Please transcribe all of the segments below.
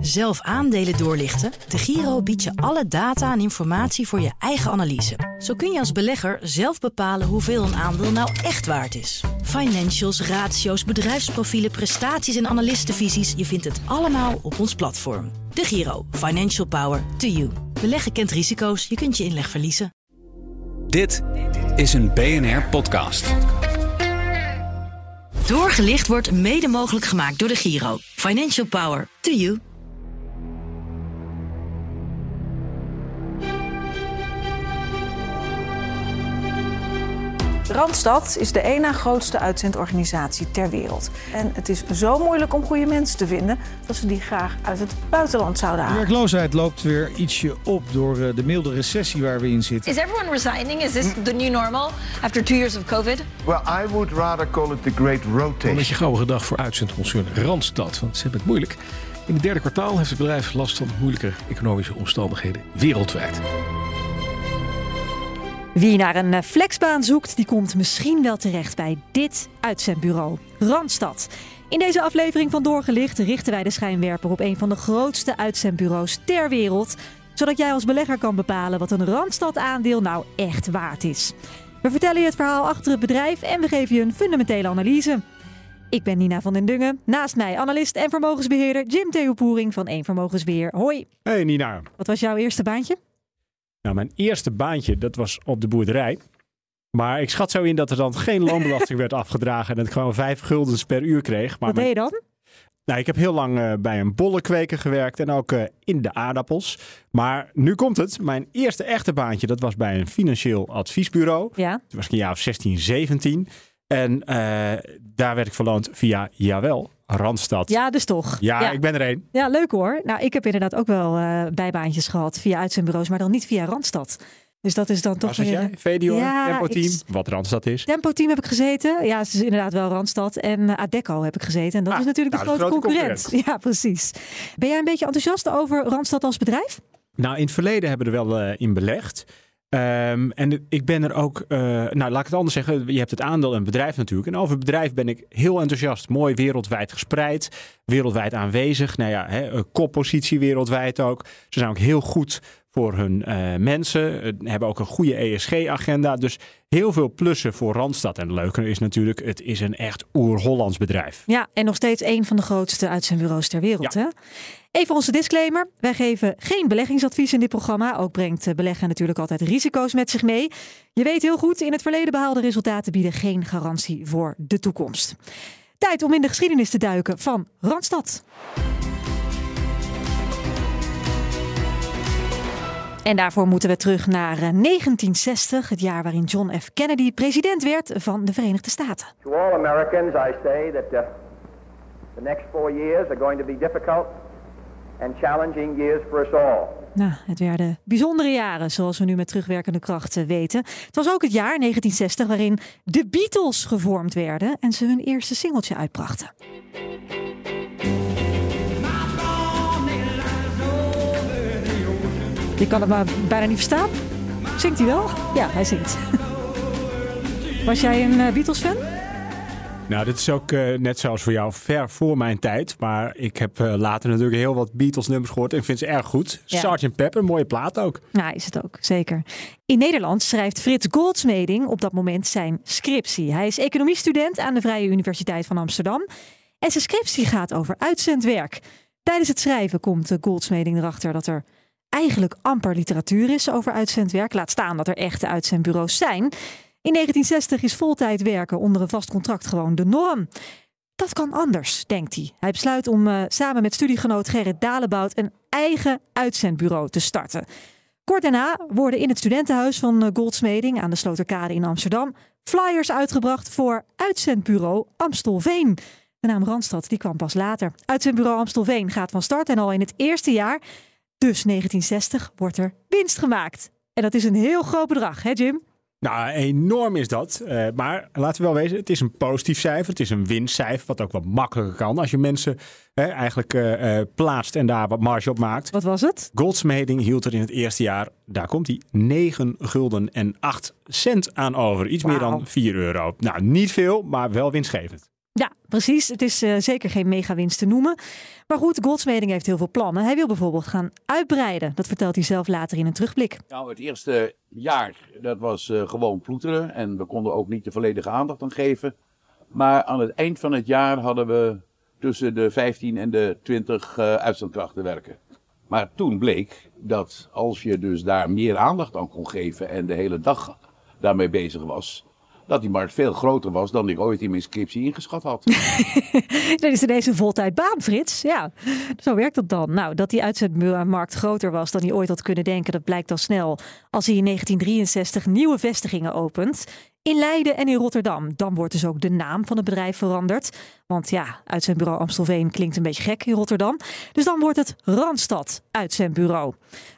Zelf aandelen doorlichten? De Giro biedt je alle data en informatie voor je eigen analyse. Zo kun je als belegger zelf bepalen hoeveel een aandeel nou echt waard is. Financials, ratio's, bedrijfsprofielen, prestaties en analistenvisies. Je vindt het allemaal op ons platform. De Giro. Financial Power to you. Beleggen kent risico's. Je kunt je inleg verliezen. Dit is een BNR podcast. Doorgelicht wordt mede mogelijk gemaakt door de Giro. Financial Power to you. Randstad is de ene grootste uitzendorganisatie ter wereld. En het is zo moeilijk om goede mensen te vinden dat ze die graag uit het buitenland zouden De halen. werkloosheid loopt weer ietsje op door eh, de milde recessie waar we in zitten. Is everyone resigning? Is this the new normal after two years of COVID? Well, I would rather call it the great Een rotation. beetje gouden dag voor uitzendconcern Randstad, want ze hebben het moeilijk. In het derde kwartaal heeft het bedrijf last van moeilijke economische omstandigheden wereldwijd. Wie naar een eh, flexbaan zoekt, die komt misschien wel terecht bij dit uitzendbureau, Randstad. In deze aflevering van Doorgelicht richten wij de schijnwerper op een van de grootste uitzendbureaus ter wereld, zodat jij als belegger kan bepalen wat een Randstad-aandeel nou echt waard is. We vertellen je het verhaal achter het bedrijf en we geven je een fundamentele analyse. Ik ben Nina van den Dungen, naast mij analist en vermogensbeheerder Jim Theo Poering van Eén Vermogensbeheer. Hoi, Hey Nina. wat was jouw eerste baantje? Nou, mijn eerste baantje, dat was op de boerderij. Maar ik schat zo in dat er dan geen loonbelasting werd afgedragen en dat ik gewoon vijf guldens per uur kreeg. Maar Wat deed je dan? nou, ik heb heel lang eh, bij een bollenkweker gewerkt en ook eh, in de aardappels. Maar nu komt het. Mijn eerste echte baantje, dat was bij een financieel adviesbureau. Ja. Toen was ik een jaar of 16, 17. En eh, daar werd ik verloond via, jawel, Randstad. Ja, dus toch. Ja, ik ben er één. Ja, leuk hoor. Nou, ik heb inderdaad ook wel eh, bijbaantjes gehad via uitzendbureaus, maar dan niet via Randstad. Dus dat is dan toch Waar weer... jij? VDO, Ja, Tempo Team, ik- wat Randstad is. Tempo Team heb ik gezeten. Ja, het is inderdaad wel Randstad. En eh, Adecco heb ik gezeten. En dat Ah, is natuurlijk de nou, grote de grote concurrent. Ja, precies. Ben jij een beetje enthousiast over Randstad als bedrijf? Nou, in het verleden hebben we er wel eh, in belegd. Ehm, en ik ben er ook, eh, nou laat ik het anders zeggen, je hebt het aandeel en bedrijf natuurlijk. En over bedrijf ben ik heel enthousiast. Mooi wereldwijd gespreid, wereldwijd aanwezig. Nou ja, hè, een koppositie wereldwijd ook. Ze zijn ook heel goed voor hun eh, mensen, eh, hebben ook een goede ESG-agenda. Dus heel veel plussen voor Randstad. En het leuke is natuurlijk, het is een echt oer-Hollands bedrijf. Ja, en nog steeds een van de grootste uitzendbureaus ter wereld. Hè? Even onze disclaimer. Wij geven geen beleggingsadvies in dit programma. Ook brengt eh, beleggen natuurlijk altijd risico's met zich mee. Je weet heel goed, in het verleden behaalde resultaten bieden geen garantie voor de toekomst. Tijd om in de geschiedenis te duiken van Randstad. En daarvoor moeten we terug naar eh, 1960, het jaar waarin John F. Kennedy president werd van de Verenigde Staten. To all Americans, I say that uh, the next four years are going to be difficult and challenging years for us all. Nou, het werden bijzondere jaren, zoals we nu met terugwerkende kracht eh, weten. Het was ook het jaar 1960 waarin de Beatles gevormd werden en ze hun eerste singeltje uitbrachten. Je kan het maar bijna niet verstaan. Zingt hij wel? Ja, hij zingt. Was jij een eh, Beatles-fan? Nou, dit is ook eh, net zoals voor jou ver voor mijn tijd. Maar ik heb eh, later natuurlijk heel wat Beatles-nummers gehoord en vind ze erg goed. Ja. Sgt. Pepper, mooie plaat ook. Ja, is het ook, zeker. In Nederland schrijft Frits Goldsmeding op dat moment zijn scriptie. Hij is economiestudent aan de Vrije Universiteit van Amsterdam. En zijn scriptie gaat over uitzendwerk. Tijdens het schrijven komt Goldsmeding erachter dat er eigenlijk amper literatuur is over uitzendwerk. Laat staan dat er echte uitzendbureaus zijn. In 1960 is voltijd werken onder een vast contract gewoon de norm. Dat kan anders, denkt hij. Hij besluit om eh, samen met studiegenoot Gerrit Dalebout een eigen uitzendbureau te starten. Kort daarna worden in het studentenhuis van eh, Goldsmeding aan de Sloterkade in Amsterdam flyers uitgebracht voor uitzendbureau Amstelveen. De naam Randstad die kwam pas later. Uitzendbureau Amstelveen gaat van start en al in het eerste jaar, dus 1960, wordt er winst gemaakt. En dat is een heel groot bedrag, hè Jim? Nou, enorm is dat. Eh, maar laten we wel wezen, het is een positief cijfer. Het is een winstcijfer, wat ook wat makkelijker kan. Als je mensen eigenlijk eh, eh, plaatst en daar wat marge op maakt. Wat was het? Goldsmeding hield er in het eerste jaar, daar komt hij, 9 gulden en 8 cent aan over. Iets meer dan 4 euro. Nou, niet veel, maar wel winstgevend. Ja, precies. Het is uh, zeker geen megawinst te noemen. Maar goed, Goldsmeding heeft heel veel plannen. Hij wil bijvoorbeeld gaan uitbreiden. Dat vertelt hij zelf later in een terugblik. Nou, het eerste jaar, dat was uh, gewoon ploeteren. En we konden ook niet de volledige aandacht aan geven. Maar aan het eind van het jaar hadden we tussen de 15 en de 20 uh, uitzendkrachten werken. Maar toen bleek dat als je dus daar meer aandacht aan kon geven en de hele dag daarmee bezig was, dat die markt veel groter was dan ik ooit in mijn scriptie ingeschat had. dat is ineens een voltijdbaan, Frits. Ja, zo werkt dat dan. Nou, dat die uitzendmarkt groter was dan hij ooit had kunnen denken, dat blijkt al snel als hij in 1963 nieuwe vestigingen opent in Leiden en in Rotterdam. Dan wordt dus ook de naam van het bedrijf veranderd. Want ja, uitzendbureau Amstelveen klinkt een beetje gek in Rotterdam. Dus dan wordt het Randstad uitzendbureau.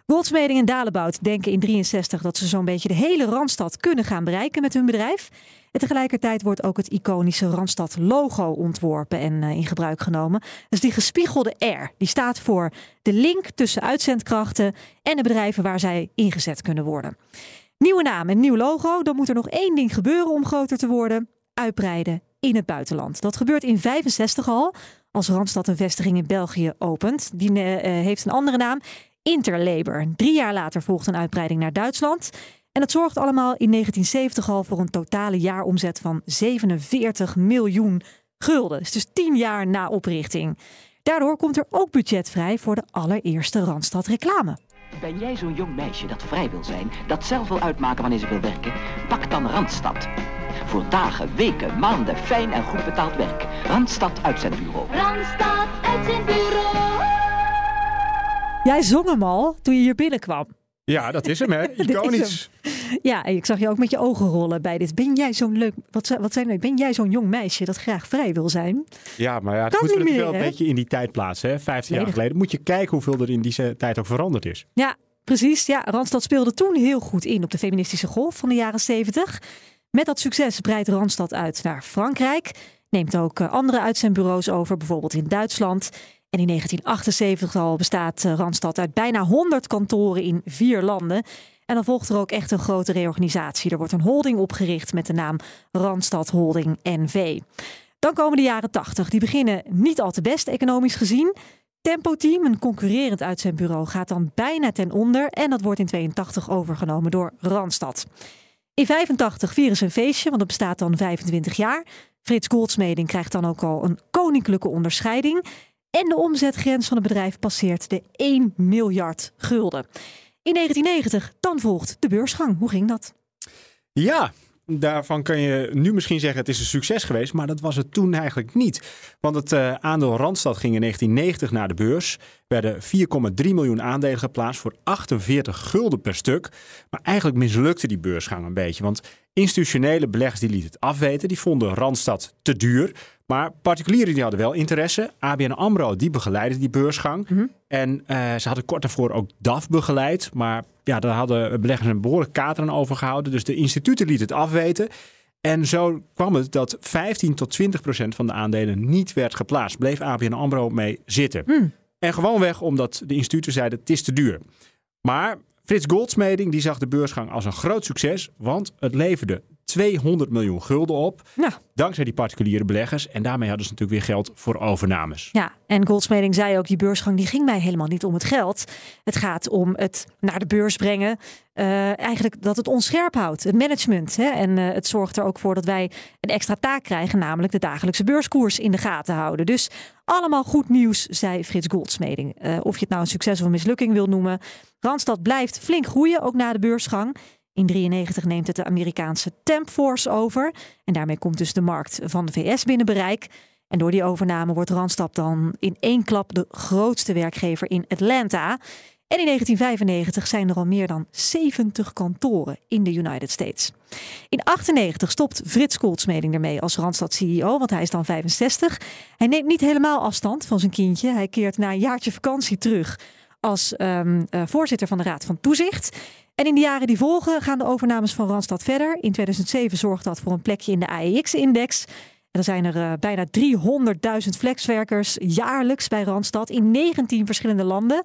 Goldsmeding en Dalebout denken in 63 dat ze zo'n beetje de hele Randstad kunnen gaan bereiken met hun bedrijf. En tegelijkertijd wordt ook het iconische Randstad logo ontworpen en uh, in gebruik genomen. Dus die gespiegelde R, die staat voor de link tussen uitzendkrachten en de bedrijven waar zij ingezet kunnen worden. Nieuwe naam en nieuw logo. Dan moet er nog één ding gebeuren om groter te worden. Uitbreiden in het buitenland. Dat gebeurt in 65 al. Als Randstad een vestiging in België opent. Die uh, heeft een andere naam. Interlabor. Drie jaar later volgt een uitbreiding naar Duitsland. En dat zorgt allemaal in 1970 al voor een totale jaaromzet van 47 miljoen gulden. Dus tien jaar na oprichting. Daardoor komt er ook budget vrij voor de allereerste Randstad reclame. Ben jij zo'n jong meisje dat vrij wil zijn, dat zelf wil uitmaken wanneer ze wil werken? Pak dan Randstad. Voor dagen, weken, maanden, fijn en goed betaald werk. Randstad Uitzendbureau. Randstad Uitzendbureau. Jij zong hem al toen je hier binnenkwam. Ja, dat is hem, hè? Iconisch. Ja, en ik zag je ook met je ogen rollen bij dit. Ben jij zo'n leuk, wat, wat zijn Ben jij zo'n jong meisje dat graag vrij wil zijn? Ja, maar ja, het moet natuurlijk wel een beetje in die tijd plaatsen. Hè? Vijftien jaar geleden moet je kijken hoeveel er in die tijd ook veranderd is. Ja, precies. Ja, Randstad speelde toen heel goed in op de feministische golf van de jaren zeventig. Met dat succes breidt Randstad uit naar Frankrijk. Neemt ook eh, andere uitzendbureaus over, bijvoorbeeld in Duitsland. En in 1978 al bestaat eh, Randstad uit bijna 100 kantoren in vier landen. En dan volgt er ook echt een grote reorganisatie. Er wordt een holding opgericht met de naam Randstad Holding NV. Dan komen de jaren 80. Die beginnen niet al te best economisch gezien. Tempo Team, een concurrerend uitzendbureau, gaat dan bijna ten onder. En dat wordt in 82 overgenomen door Randstad. In 85 vieren ze een feestje, want het bestaat dan 25 jaar. Frits Goldsmeding krijgt dan ook al een koninklijke onderscheiding. En de omzetgrens van het bedrijf passeert de 1 miljard gulden. In 1990, dan volgt de beursgang. Hoe ging dat? Ja, daarvan kan je nu misschien zeggen het is een succes geweest, maar dat was het toen eigenlijk niet. Want het uh, aandeel Randstad ging in 1990 naar de beurs. Werden 4,3 miljoen aandelen geplaatst voor 48 gulden per stuk. Maar eigenlijk mislukte die beursgang een beetje, want institutionele beleggers die lieten het afweten. Die vonden Randstad te duur. Maar particulieren die hadden wel interesse. ABN AMRO die begeleidde die beursgang. Mhm. En uh, ze hadden kort daarvoor ook DAF begeleid. Maar ja, daar hadden beleggers een behoorlijk kater aan overgehouden. Dus de instituten lieten het afweten. En zo kwam het dat 15 tot 20 procent van de aandelen niet werd geplaatst. Bleef ABN AMRO mee zitten. Mm. En gewoonweg omdat de instituten zeiden het is te duur. Maar Frits Goldsmeding die zag de beursgang als een groot succes. Want het leverde 200 miljoen gulden op. Ja. Dankzij die particuliere beleggers. En daarmee hadden ze natuurlijk weer geld voor overnames. Ja, en Goldsmeding zei ook, die beursgang die ging mij helemaal niet om het geld. Het gaat om het naar de beurs brengen. Uh, eigenlijk dat het ons scherp houdt, het management. Hè? En uh, het zorgt er ook voor dat wij een extra taak krijgen, namelijk de dagelijkse beurskoers in de gaten houden. Dus allemaal goed nieuws, zei Frits Goldsmeding. Uh, of je het nou een succes of een mislukking wil noemen. Randstad blijft flink groeien, ook na de beursgang. In 1993 neemt het de Amerikaanse Temp Force over. En daarmee komt dus de markt van de VS binnen bereik. En door die overname wordt Randstad dan in één klap de grootste werkgever in Atlanta. En in 1995 zijn er al meer dan 70 kantoren in de United States. In 1998 stopt Frits Goldsmeding ermee als Randstad CEO, want hij is dan 65. Hij neemt niet helemaal afstand van zijn kindje. Hij keert na een jaartje vakantie terug als um, uh, voorzitter van de Raad van Toezicht. En in de jaren die volgen gaan de overnames van Randstad verder. In 2007 zorgt dat voor een plekje in de AEX-index. Er zijn er uh, bijna 300.000 flexwerkers jaarlijks bij Randstad in 19 verschillende landen.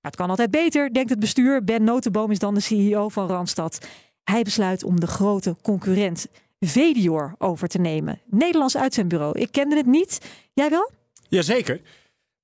Maar het kan altijd beter, denkt het bestuur. Ben Notenboom is dan de CEO van Randstad. Hij besluit om de grote concurrent Vedior over te nemen. Nederlands uitzendbureau. Ik kende het niet. Jij wel? Jazeker.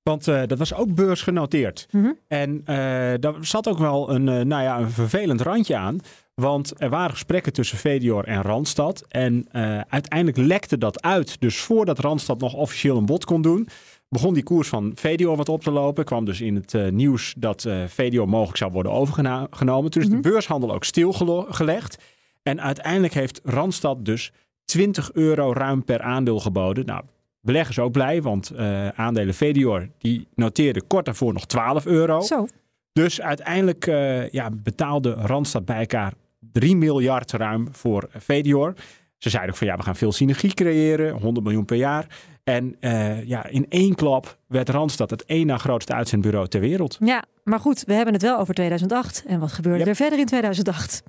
Want eh, dat was ook beursgenoteerd. En eh, daar zat ook wel een, eh, nou ja, een vervelend randje aan. Want er waren gesprekken tussen Vedior en Randstad. En uiteindelijk lekte dat uit. Dus voordat Randstad nog officieel een bod kon doen, begon die koers van Vedior wat op te lopen. Kwam dus in het nieuws dat Vedior mogelijk zou worden overgenomen. Toen is de beurshandel ook stilgelegd. En uiteindelijk heeft Randstad dus 20 euro ruim per aandeel geboden. Nou, beleggers ook blij, want eh, aandelen Vedior die noteerden kort daarvoor nog 12 euro. Zo. Dus uiteindelijk eh, ja, betaalde Randstad bij elkaar 3 miljard ruim voor Vedior. Ze zeiden ook van ja, we gaan veel synergie creëren, 100 miljoen per jaar. En eh, ja, in één klap werd Randstad het één na grootste uitzendbureau ter wereld. Ja, maar goed, we hebben het wel over 2008. En wat gebeurde er verder in 2008?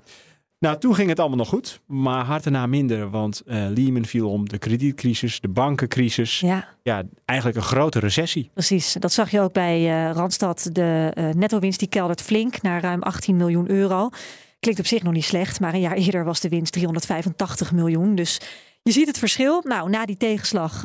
Nou, toen ging het allemaal nog goed, maar hard daarna minder. Want eh, Lehman viel om, de kredietcrisis, de bankencrisis. Ja. ja, eigenlijk een grote recessie. Precies, dat zag je ook bij eh, Randstad. De eh netto-winst die keldert flink naar ruim 18 miljoen euro. Klinkt op zich nog niet slecht, maar een jaar eerder was de winst 385 miljoen. Dus je ziet het verschil. Nou, na die tegenslag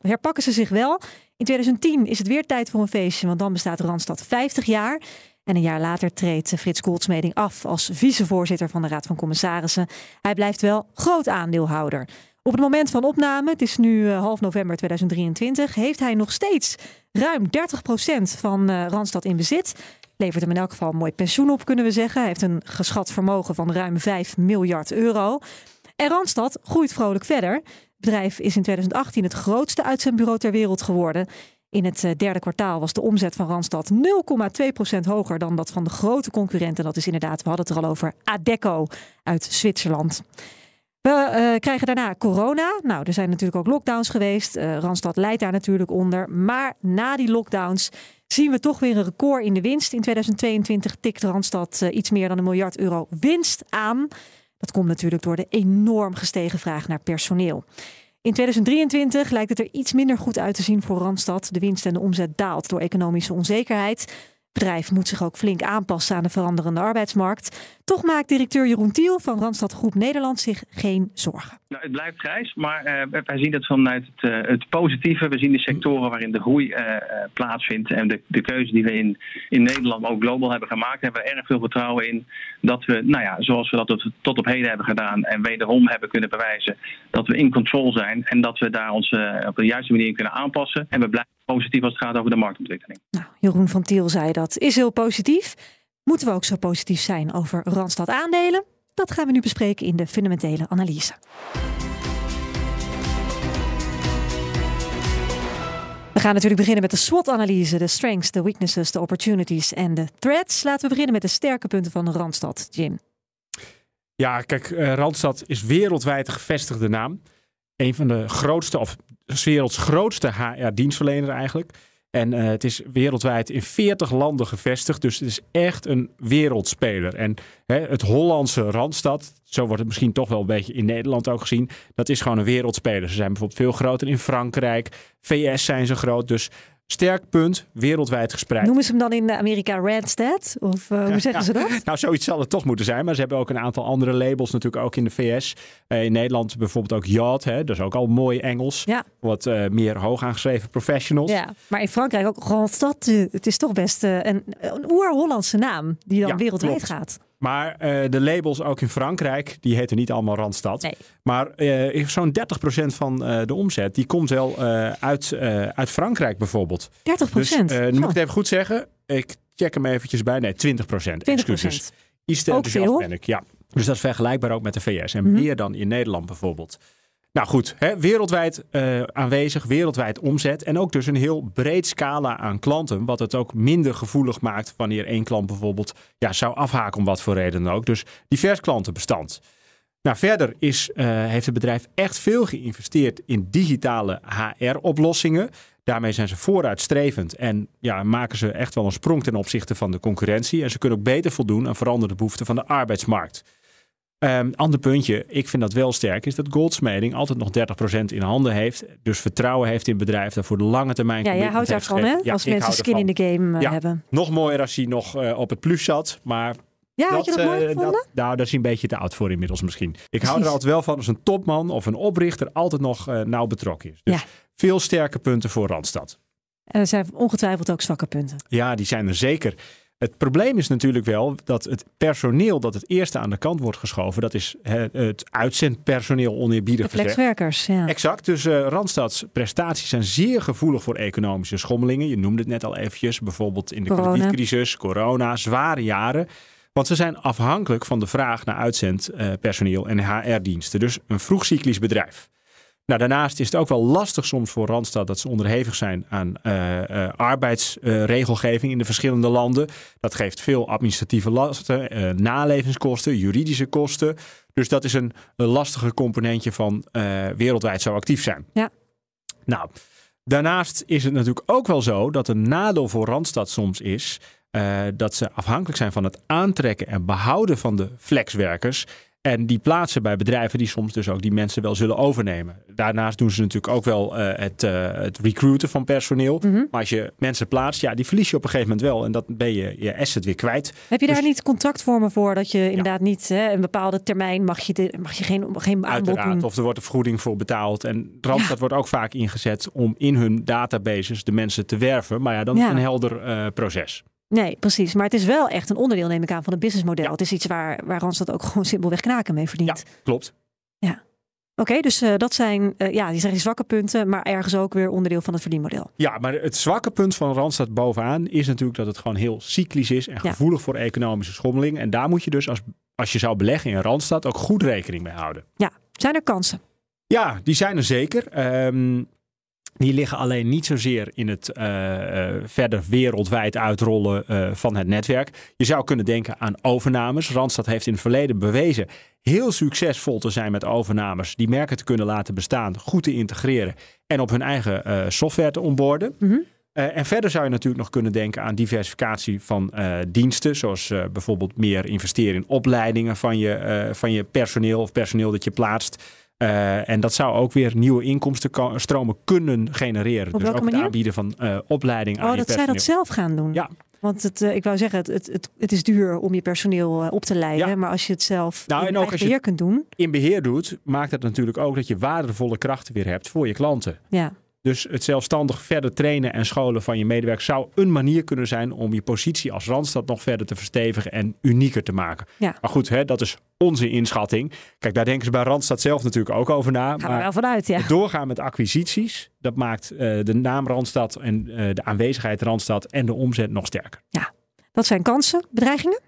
herpakken ze zich wel. In 2010 is het weer tijd voor een feestje, want dan bestaat Randstad 50 jaar. En een jaar later treedt Frits Goldsmeding af als vicevoorzitter van de Raad van Commissarissen. Hij blijft wel groot aandeelhouder. Op het moment van opname, het is nu eh, half november 2023, heeft hij nog steeds ruim 30% van eh, Randstad in bezit. Levert hem in elk geval een mooi pensioen op, kunnen we zeggen. Hij heeft een geschat vermogen van ruim 5 miljard euro. En Randstad groeit vrolijk verder. Het bedrijf is in 2018 het grootste uitzendbureau ter wereld geworden. In het eh, derde kwartaal was de omzet van Randstad 0,2% hoger dan dat van de grote concurrenten. Dat is inderdaad, we hadden het er al over, Adecco uit Zwitserland. We eh, krijgen daarna corona. Nou, er zijn natuurlijk ook lockdowns geweest. Eh, Randstad leidt daar natuurlijk onder. Maar na die lockdowns zien we toch weer een record in de winst. In 2022 tikt Randstad iets meer dan een miljard euro winst aan. Dat komt natuurlijk door de enorm gestegen vraag naar personeel. In 2023 lijkt het er iets minder goed uit te zien voor Randstad. De winst en de omzet daalt door economische onzekerheid. Bedrijf moet zich ook flink aanpassen aan de veranderende arbeidsmarkt. Toch maakt directeur Jeroen Tiel van Randstad Groep Nederland zich geen zorgen. Nou, het blijft grijs, maar eh, wij zien het vanuit het, eh, het positieve. We zien de sectoren waarin de groei eh, plaatsvindt. En de, de keuze die we in, in Nederland, ook global hebben gemaakt, hebben we erg veel vertrouwen in dat we, nou ja, zoals we dat tot, op heden hebben gedaan en wederom hebben kunnen bewijzen, dat we in control zijn en dat we daar ons op de juiste manier in kunnen aanpassen. En we blijven positief als het gaat over de marktontwikkeling. Jeroen van Tiel zei dat is heel positief. Moeten we ook zo positief zijn over Randstad aandelen? Dat gaan we nu bespreken in de fundamentele analyse. We gaan natuurlijk beginnen met de SWOT-analyse. De strengths, de weaknesses, de opportunities en de threats. Laten we beginnen met de sterke punten van Randstad. Jim. Ja, kijk, eh, Randstad is wereldwijd een gevestigde naam. Een van de grootste, of 's werelds grootste HR-dienstverlener eigenlijk. En eh, het is wereldwijd in 40 landen gevestigd. Dus het is echt een wereldspeler. En hè, het Hollandse Randstad, zo wordt het misschien toch wel een beetje in Nederland ook gezien. Dat is gewoon een wereldspeler. Ze zijn bijvoorbeeld veel groter in Frankrijk. VS zijn ze groot. Dus sterk punt, wereldwijd gespreid. Noemen ze hem dan in Amerika Randstad? Of eh, hoe zeggen ze dat? Nou, zoiets zal het toch moeten zijn. Maar ze hebben ook een aantal andere labels natuurlijk ook in de VS. Eh, in Nederland bijvoorbeeld ook Yacht. Hè, dat is ook al mooi Engels. Ja. Wat eh, meer hoog aangeschreven professionals. Ja, maar in Frankrijk ook Randstad. Het is toch best een, een oer-Hollandse naam die dan Ja, wereldwijd klopt. gaat. Maar eh, de labels ook in Frankrijk, die heten niet allemaal Randstad. Maar eh, zo'n 30% van eh, de omzet, die komt wel eh, uit, eh, uit Frankrijk bijvoorbeeld. 30%? Dus, eh, nu moet ik het even goed zeggen. Ik check hem eventjes bij. Nee, 20%. 20%. Excuses. Iets te Ook enthousiast veel. ben ik, ja. Dus dat is vergelijkbaar ook met de VS. En Mhm. meer dan in Nederland bijvoorbeeld. Nou goed, hè, wereldwijd eh, aanwezig, wereldwijd omzet. En ook dus een heel breed scala aan klanten. Wat het ook minder gevoelig maakt wanneer één klant bijvoorbeeld ja, zou afhaken om wat voor reden dan ook. Dus divers klantenbestand. Nou, verder is, eh, heeft het bedrijf echt veel geïnvesteerd in digitale HR-oplossingen. Daarmee zijn ze vooruitstrevend en ja, maken ze echt wel een sprong ten opzichte van de concurrentie. En ze kunnen ook beter voldoen aan veranderde behoeften van de arbeidsmarkt. Ehm, ander puntje, ik vind dat wel sterk, is dat Goldsmeding altijd nog 30% in handen heeft. Dus vertrouwen heeft in het bedrijf dat voor de lange termijn. Ja, jij houdt daarvan, hè? Ja, Als mensen skin in the game eh, Ja, hebben. Nog mooier als hij nog eh, op het plus zat, maar Ja, had je dat mooi eh, gevonden? nou, daar is hij een beetje te oud voor inmiddels misschien. Ik hou er altijd wel van als een topman of een oprichter altijd nog nauw betrokken is. Dus Ja. veel sterke punten voor Randstad. En er zijn ongetwijfeld ook zwakke punten. Ja, die zijn er zeker. Het probleem is natuurlijk wel dat het personeel dat het eerste aan de kant wordt geschoven, dat is het uitzendpersoneel oneerbiedig flexwerkers, ja. Exact. Dus eh Randstads prestaties zijn zeer gevoelig voor economische schommelingen. Je noemde het net al eventjes, bijvoorbeeld in de Corona. kredietcrisis, corona, zware jaren. Want ze zijn afhankelijk van de vraag naar uitzendpersoneel en HR-diensten. Dus een vroegcyclisch bedrijf. Nou, daarnaast is het ook wel lastig soms voor Randstad dat ze onderhevig zijn aan eh, eh, arbeidsregelgeving in de verschillende landen. Dat geeft veel administratieve lasten, eh, nalevingskosten, juridische kosten. Dus dat is een, een lastige componentje van wereldwijd zo actief zijn. Ja. Nou, daarnaast is het natuurlijk ook wel zo dat een nadeel voor Randstad soms is dat ze afhankelijk zijn van het aantrekken en behouden van de flexwerkers. En die plaatsen bij bedrijven die soms dus ook die mensen wel zullen overnemen. Daarnaast doen ze natuurlijk ook wel eh, het, eh, het recruiten van personeel. Mhm. Maar als je mensen plaatst, ja, die verlies je op een gegeven moment wel. En dan ben je je asset weer kwijt. Heb je daar Dus- niet contractvormen voor dat je inderdaad niet hè, een bepaalde termijn mag je, de, mag je geen, geen aanbod Uiteraard, doen? of er wordt een vergoeding voor betaald. En Randstad wordt ook vaak ingezet om in hun databases de mensen te werven. Maar ja, dan is Ja. het een helder eh, proces. Nee, precies. Maar het is wel echt een onderdeel, neem ik aan, van het businessmodel. Het is iets waar, waar Randstad ook gewoon simpelweg knaken mee verdient. Klopt. Oké, dus eh, dat zijn, eh, ja, die zijn die zwakke punten, maar ergens ook weer onderdeel van het verdienmodel. Ja, maar het zwakke punt van Randstad bovenaan is natuurlijk dat het gewoon heel cyclisch is en Ja. gevoelig voor economische schommeling. En daar moet je dus als, als je zou beleggen in Randstad ook goed rekening mee houden. Ja, zijn er kansen? Ja, die zijn er zeker. Ehm, die liggen alleen niet zozeer in het eh, eh, verder wereldwijd uitrollen eh, van het netwerk. Je zou kunnen denken aan overnames. Randstad heeft in het verleden bewezen heel succesvol te zijn met overnames. Die merken te kunnen laten bestaan, goed te integreren en op hun eigen software te onboarden. Eh, en verder zou je natuurlijk nog kunnen denken aan diversificatie van diensten. Zoals bijvoorbeeld meer investeren in opleidingen van je, van je personeel of personeel dat je plaatst. Eh, en dat zou ook weer nieuwe inkomstenstromen kunnen genereren. Op dus ook het aanbieden van eh, opleiding aan Oh, je dat zij personeel. dat zelf gaan doen. Ja. Want het, eh, ik wou zeggen, het, het, het, is duur om je personeel op te leiden. Maar als je het zelf Nou, in en ook als je beheer kunt doen. in beheer doet, maakt het natuurlijk ook dat je waardevolle krachten weer hebt voor je klanten. Ja. Dus het zelfstandig verder trainen en scholen van je medewerkers zou een manier kunnen zijn om je positie als Randstad nog verder te verstevigen en unieker te maken. Ja. Maar goed, hè, dat is onze inschatting. Kijk, daar denken ze bij Randstad zelf natuurlijk ook over na. Gaan we wel vanuit, ja. doorgaan met acquisities, dat maakt eh, de naam Randstad en eh, de aanwezigheid Randstad en de omzet nog sterker. Ja, dat zijn kansen, bedreigingen.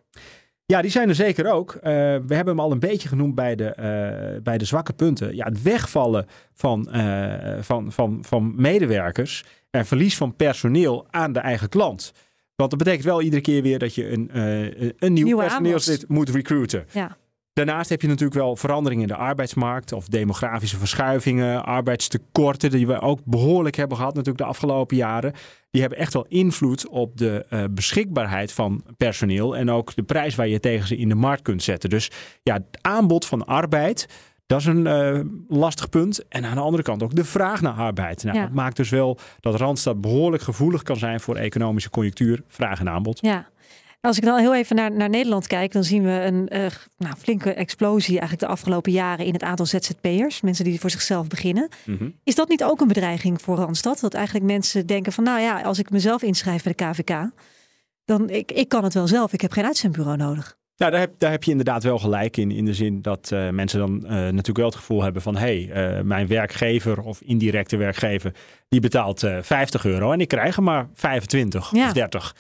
Ja, die zijn er zeker ook. Eh, we hebben hem al een beetje genoemd bij de, eh, bij de zwakke punten. Ja, het wegvallen van, eh, van, van, van medewerkers en verlies van personeel aan de eigen klant. Want dat betekent wel iedere keer weer dat je een, een nieuw Nieuwe personeelslid moet recruiten. Ja. Daarnaast heb je natuurlijk wel veranderingen in de arbeidsmarkt of demografische verschuivingen, arbeidstekorten die we ook behoorlijk hebben gehad natuurlijk de afgelopen jaren. Die hebben echt wel invloed op de eh, beschikbaarheid van personeel en ook de prijs waar je tegen ze in de markt kunt zetten. Dus ja, het aanbod van arbeid, dat is een eh, lastig punt. En aan de andere kant ook de vraag naar arbeid. Nou, Ja. Dat maakt dus wel dat Randstad behoorlijk gevoelig kan zijn voor economische conjunctuur, vraag en aanbod. Ja. Als ik dan heel even naar, naar Nederland kijk, dan zien we een eh, nou, flinke explosie eigenlijk de afgelopen jaren in het aantal ZZP'ers. Mensen die voor zichzelf beginnen. Mhm. Is dat niet ook een bedreiging voor Randstad? Dat eigenlijk mensen denken van, nou ja, als ik mezelf inschrijf bij de KVK, dan ik, ik kan het wel zelf. Ik heb geen uitzendbureau nodig. Nou, daar heb, daar heb je inderdaad wel gelijk in. In de zin dat eh, mensen dan eh, natuurlijk wel het gevoel hebben van... hé, hey, mijn werkgever of indirecte werkgever... die betaalt eh 50 euro en ik krijg er maar 25 Ja. of 30.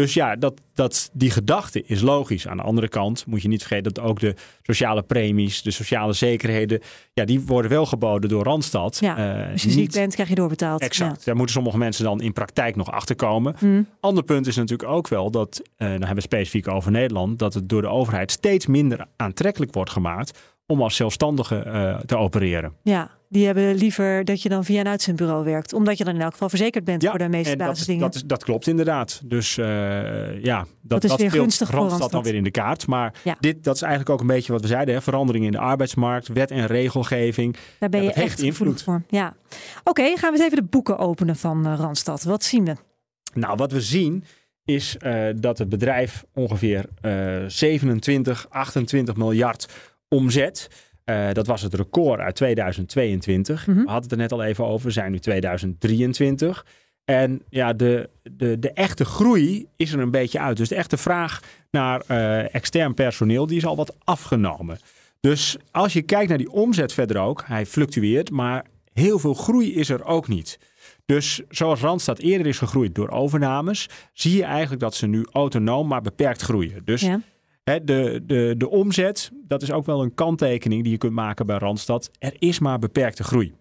Dus ja, dat, dat, die gedachte is logisch. Aan de andere kant moet je niet vergeten dat ook de sociale premies... de sociale zekerheden, ja, die worden wel geboden door Randstad. Ja, Eh, als je ziek bent, krijg je doorbetaald. Exact. Daar moeten sommige mensen dan in praktijk nog achter komen. Hm. Ander punt is natuurlijk ook wel dat, eh dan hebben we specifiek over Nederland, dat het door de overheid steeds minder aantrekkelijk wordt gemaakt om als zelfstandige eh, te opereren. Ja, die hebben liever dat je dan via een uitzendbureau werkt. Omdat je dan in elk geval verzekerd bent voor de meeste en dat, is- basisdingen. dat, is- dat klopt inderdaad. Dus eh, ja, dat, Dat is dat weer gunstig voor Randstad dan weer in de kaart. Maar Ja. dit, dat is eigenlijk ook een beetje wat we zeiden. Hè? Veranderingen in de arbeidsmarkt, wet en regelgeving. Daar ben Ja, je dat echt heeft gevoelig voor. Ja. Oké, gaan we eens even de boeken openen van eh, Randstad. Wat zien we? Nou, wat we zien is eh, dat het bedrijf ongeveer eh 27, 28 miljard omzet. Eh, dat was het record uit 2022. We hadden het er net al even over. We zijn nu 2023. En ja, de, de, de echte groei is er een beetje uit. Dus de echte vraag naar eh, extern personeel, die is al wat afgenomen. Dus als je kijkt naar die omzet verder ook, hij fluctueert, maar heel veel groei is er ook niet. Dus zoals Randstad eerder is gegroeid door overnames, zie je eigenlijk dat ze nu autonoom maar beperkt groeien. Dus Ja. Hè, de, de, de omzet, dat is ook wel een kanttekening die je kunt maken bij Randstad. Er is maar beperkte groei.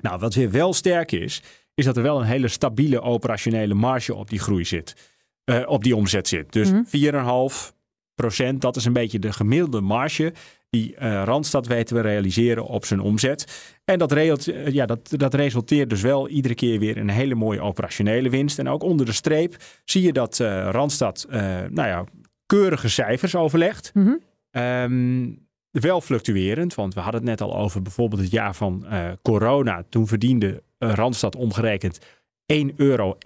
Nou, wat weer wel sterk is, is dat er wel een hele stabiele operationele marge op die groei zit. eh, op die omzet zit. Dus 4,5 procent, dat is een beetje de gemiddelde marge die eh, Randstad weet te realiseren op zijn omzet. En dat, eh, ja, dat, dat resulteert dus wel iedere keer weer in een hele mooie operationele winst. En ook onder de streep zie je dat Randstad nou ja, keurige cijfers overlegt. Ehm, wel fluctuerend, want we hadden het net al over bijvoorbeeld het jaar van eh, corona. Toen verdiende eh, Randstad omgerekend 1,61 euro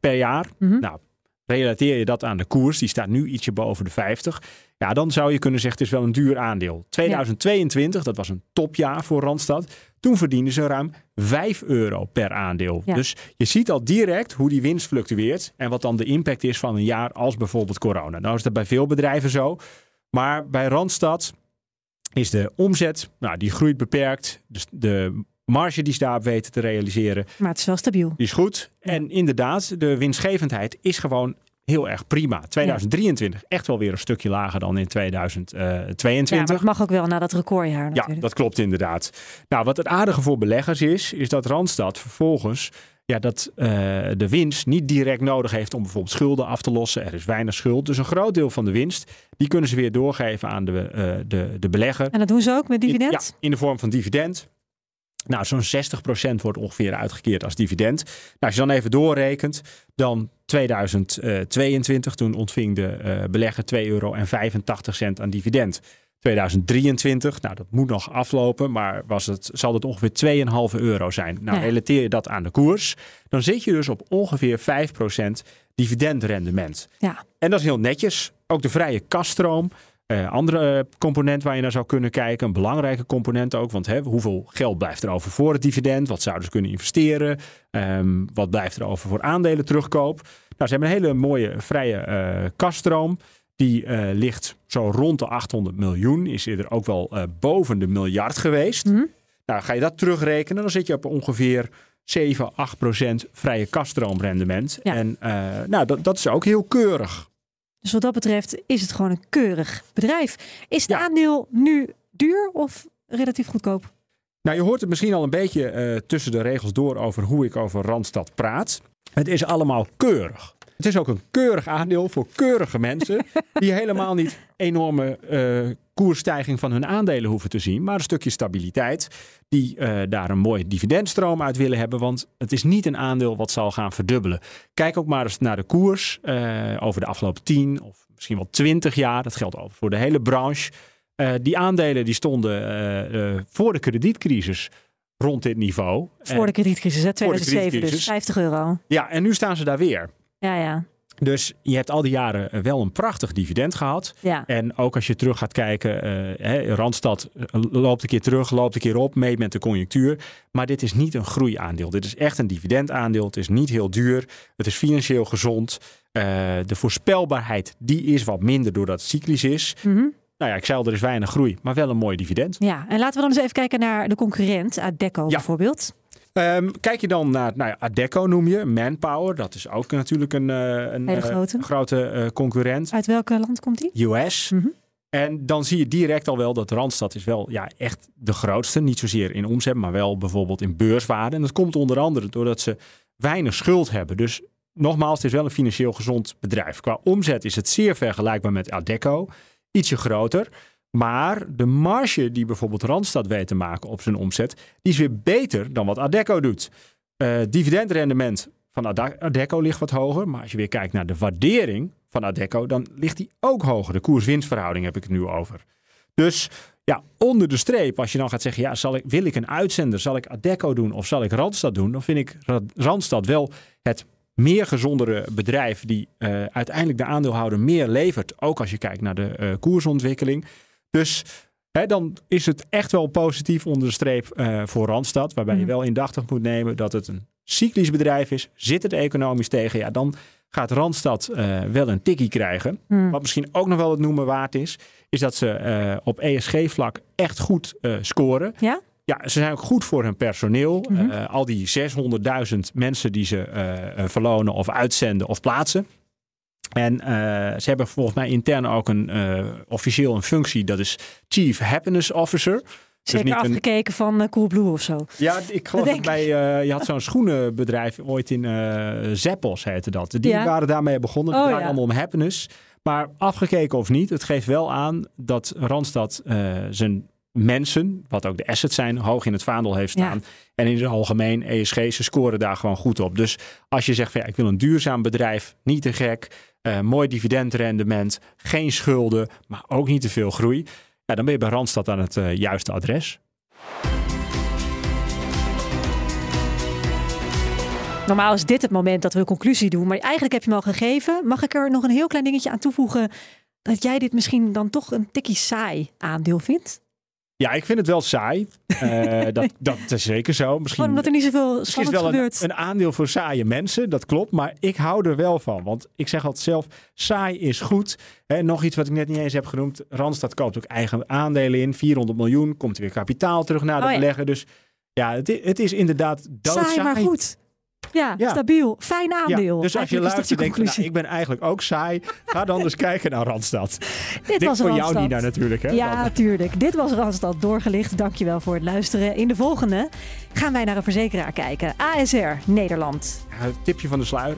per jaar. Nou, relateer je dat aan de koers, die staat nu ietsje boven de 50. Ja, dan zou je kunnen zeggen het is wel een duur aandeel. 2022, dat was een topjaar voor Randstad. Toen verdienden ze ruim 5 euro per aandeel. Ja. Dus je ziet al direct hoe die winst fluctueert en wat dan de impact is van een jaar als bijvoorbeeld corona. Nou is dat bij veel bedrijven zo. Maar bij Randstad is de omzet, nou, die groeit beperkt. Dus de marge die ze daar weten te realiseren, Maar het is wel stabiel. die is goed. En inderdaad, de winstgevendheid is gewoon heel erg prima. 2023 echt wel weer een stukje lager dan in Ja, 2022. maar het mag ook wel na dat recordjaar Ja, natuurlijk. dat klopt inderdaad. Nou, wat het aardige voor beleggers is, is dat Randstad vervolgens ja, dat eh, de winst niet direct nodig heeft om bijvoorbeeld schulden af te lossen. Er is weinig schuld. Dus een groot deel van de winst, die kunnen ze weer doorgeven aan de, eh, de, de belegger. En dat doen ze ook met dividend? In, ja, in de vorm van dividend. Nou, zo'n 60% wordt ongeveer uitgekeerd als dividend. Nou, als je dan even doorrekent, dan 2022, toen ontving de eh, belegger 2,85 euro aan dividend. 2023, nou dat moet nog aflopen, maar was het, zal het ongeveer 2,5 euro zijn. Nou, Ja. relateer je dat aan de koers, dan zit je dus op ongeveer 5% dividendrendement. Ja. En dat is heel netjes. Ook de vrije kaststroom. Eh, andere eh, component waar je naar zou kunnen kijken. Een belangrijke component ook. Want hè, hoeveel geld blijft er over voor het dividend? Wat zouden ze kunnen investeren? Ehm, wat blijft er over voor aandelen terugkoop? Nou, ze hebben een hele mooie vrije eh kaststroom. Die ligt zo rond de 800 miljoen. Is eerder ook wel boven de miljard geweest. Nou, ga je dat terugrekenen, dan zit je op ongeveer 7, 8 procent vrije kaststroomrendement. Ja. En nou, dat, dat is ook heel keurig. Dus wat dat betreft is het gewoon een keurig bedrijf. Is het aandeel nu duur of relatief goedkoop? Nou, je hoort het misschien al een beetje eh, tussen de regels door over hoe ik over Randstad praat. Het is allemaal keurig. Het is ook een keurig aandeel voor keurige mensen die helemaal niet enorme eh, koersstijging van hun aandelen hoeven te zien, maar een stukje stabiliteit die eh, daar een mooie dividendstroom uit willen hebben, want het is niet een aandeel wat zal gaan verdubbelen. Kijk ook maar eens naar de koers eh, over de afgelopen 10 of misschien wel 20 jaar. Dat geldt over voor de hele branche. Die aandelen die stonden voor de kredietcrisis rond dit niveau. Voor de kredietcrisis, hè? Voor de 2007 dus, kredietcrisis. 50 euro. Ja, en nu staan ze daar weer. Ja, ja. Dus je hebt al die jaren wel een prachtig dividend gehad. Ja. En ook als je terug gaat kijken, eh, hè, Randstad eh, loopt een keer terug, loopt een keer op, mee met de conjunctuur. Maar dit is niet een groeiaandeel. Dit is echt een dividendaandeel. Het is niet heel duur. Het is financieel gezond. Eh, de voorspelbaarheid die is wat minder doordat het cyclisch is. Mhm. Nou ja, ik zei al, er is weinig groei, maar wel een mooi dividend. Ja, en laten we dan eens even kijken naar de concurrent, Adecco bijvoorbeeld. Ehm, kijk je dan naar nou ja, Adecco noem je, Manpower. Dat is ook natuurlijk een, eh, een Hele eh, grote. grote eh, concurrent. Uit welk land komt die? US. Mhm. En dan zie je direct al wel dat Randstad is wel ja, echt de grootste. Niet zozeer in omzet, maar wel bijvoorbeeld in beurswaarde. En dat komt onder andere doordat ze weinig schuld hebben. Dus nogmaals, het is wel een financieel gezond bedrijf. Qua omzet is het zeer vergelijkbaar met Adecco. Ietsje groter. Maar de marge die bijvoorbeeld Randstad weet te maken op zijn omzet, die is weer beter dan wat Adecco doet. Eh, dividendrendement van Adecco ligt wat hoger. Maar als je weer kijkt naar de waardering van Adecco, dan ligt die ook hoger. De koers-winstverhouding heb ik het nu over. Dus ja, onder de streep, als je dan gaat zeggen, ja, zal ik, wil ik een uitzender, zal ik Adecco doen of zal ik Randstad doen? Dan vind ik Ra- Randstad wel het meer gezondere bedrijf die eh, uiteindelijk de aandeelhouder meer levert. Ook als je kijkt naar de eh, koersontwikkeling. Dus hè, dan is het echt wel positief onder de streep eh, voor Randstad. Waarbij je Mhm. wel indachtig moet nemen dat het een cyclisch bedrijf is. Zit het economisch tegen? Ja, dan gaat Randstad eh, wel een tikkie krijgen. Hmm. Wat misschien ook nog wel het noemen waard is, is dat ze eh, op ESG-vlak echt goed scoren. Ja? Ja, ze zijn ook goed voor hun personeel. Mhm. Al die 600.000 mensen die ze verlonen of uitzenden of plaatsen. En eh, ze hebben volgens mij intern ook een eh, officieel een functie, dat is Chief Happiness Officer. Zeker niet een- afgekeken van eh, Coolblue of zo. ja, ik geloof Dat dat bij, je had zo'n schoenenbedrijf ooit in Zeppos heette dat. Die Ja. waren daarmee begonnen. Het Oh, ja. allemaal om happiness. Maar afgekeken of niet, het geeft wel aan dat Randstad zijn mensen, wat ook de assets zijn, hoog in het vaandel heeft Ja. staan. En in het algemeen, ESG, ze scoren daar gewoon goed op. Dus als je zegt van ja, ik wil een duurzaam bedrijf, niet te gek, eh, mooi dividendrendement, geen schulden, maar ook niet te veel groei. Ja, dan ben je bij Randstad aan het eh, juiste adres. Normaal is dit het moment dat we een conclusie doen. Maar eigenlijk heb je hem al gegeven. Mag ik er nog een heel klein dingetje aan toevoegen? Dat jij dit misschien dan toch een tikkie saai aandeel vindt? Ja, ik vind het wel saai. Eh, dat, dat is zeker zo. Misschien, Gewoon omdat er niet zoveel misschien is wel een, gebeurt. een aandeel voor saaie mensen, dat klopt. Maar ik hou er wel van. Want ik zeg altijd zelf, saai is goed. Hè, nog iets wat ik net niet eens heb genoemd. Randstad koopt ook eigen aandelen in. 400 miljoen, komt er weer kapitaal terug naar de Oh ja. belegger. Dus ja, het, het is inderdaad doodsaai. Saai, maar goed. Ja, Ja. stabiel. Fijn aandeel. Ja, dus als je luistert je denkt, nou, ik ben eigenlijk ook saai. Ga dan eens kijken naar Randstad. Dit was voor jou, Randstad. Nina, natuurlijk. Hè, Ja, dan. tuurlijk. Dit was Randstad doorgelicht. Dankjewel voor het luisteren. In de volgende gaan wij naar een verzekeraar kijken. ASR Nederland. Ja, tipje van de sluier.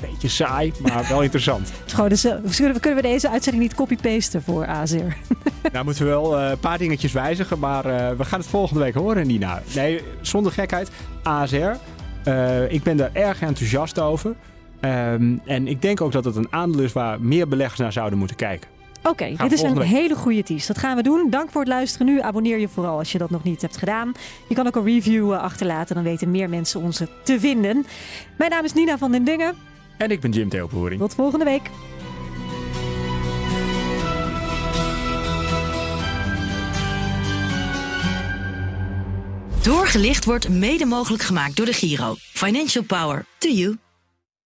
Beetje saai, maar wel interessant. Gewoon dus, eh, kunnen we deze uitzending niet copy-pasten voor ASR? Nou moeten we wel eh, een paar dingetjes wijzigen, maar eh, we gaan het volgende week horen, Nina. Nee, zonder gekheid. ASR, eh, ik ben daar erg enthousiast over. Ehm, en ik denk ook dat het een aandeel is waar meer beleggers naar zouden moeten kijken. Oké, dit is een hele goede tease. Dat gaan we doen. Dank voor het luisteren nu. Abonneer je vooral als je dat nog niet hebt gedaan. Je kan ook een review eh, achterlaten. Dan weten meer mensen ons te vinden. Mijn naam is Nina van den Dungen. En ik ben Jim Theopoering. Tot volgende week. Doorgelicht wordt mede mogelijk gemaakt door de Giro. Financial Power to you.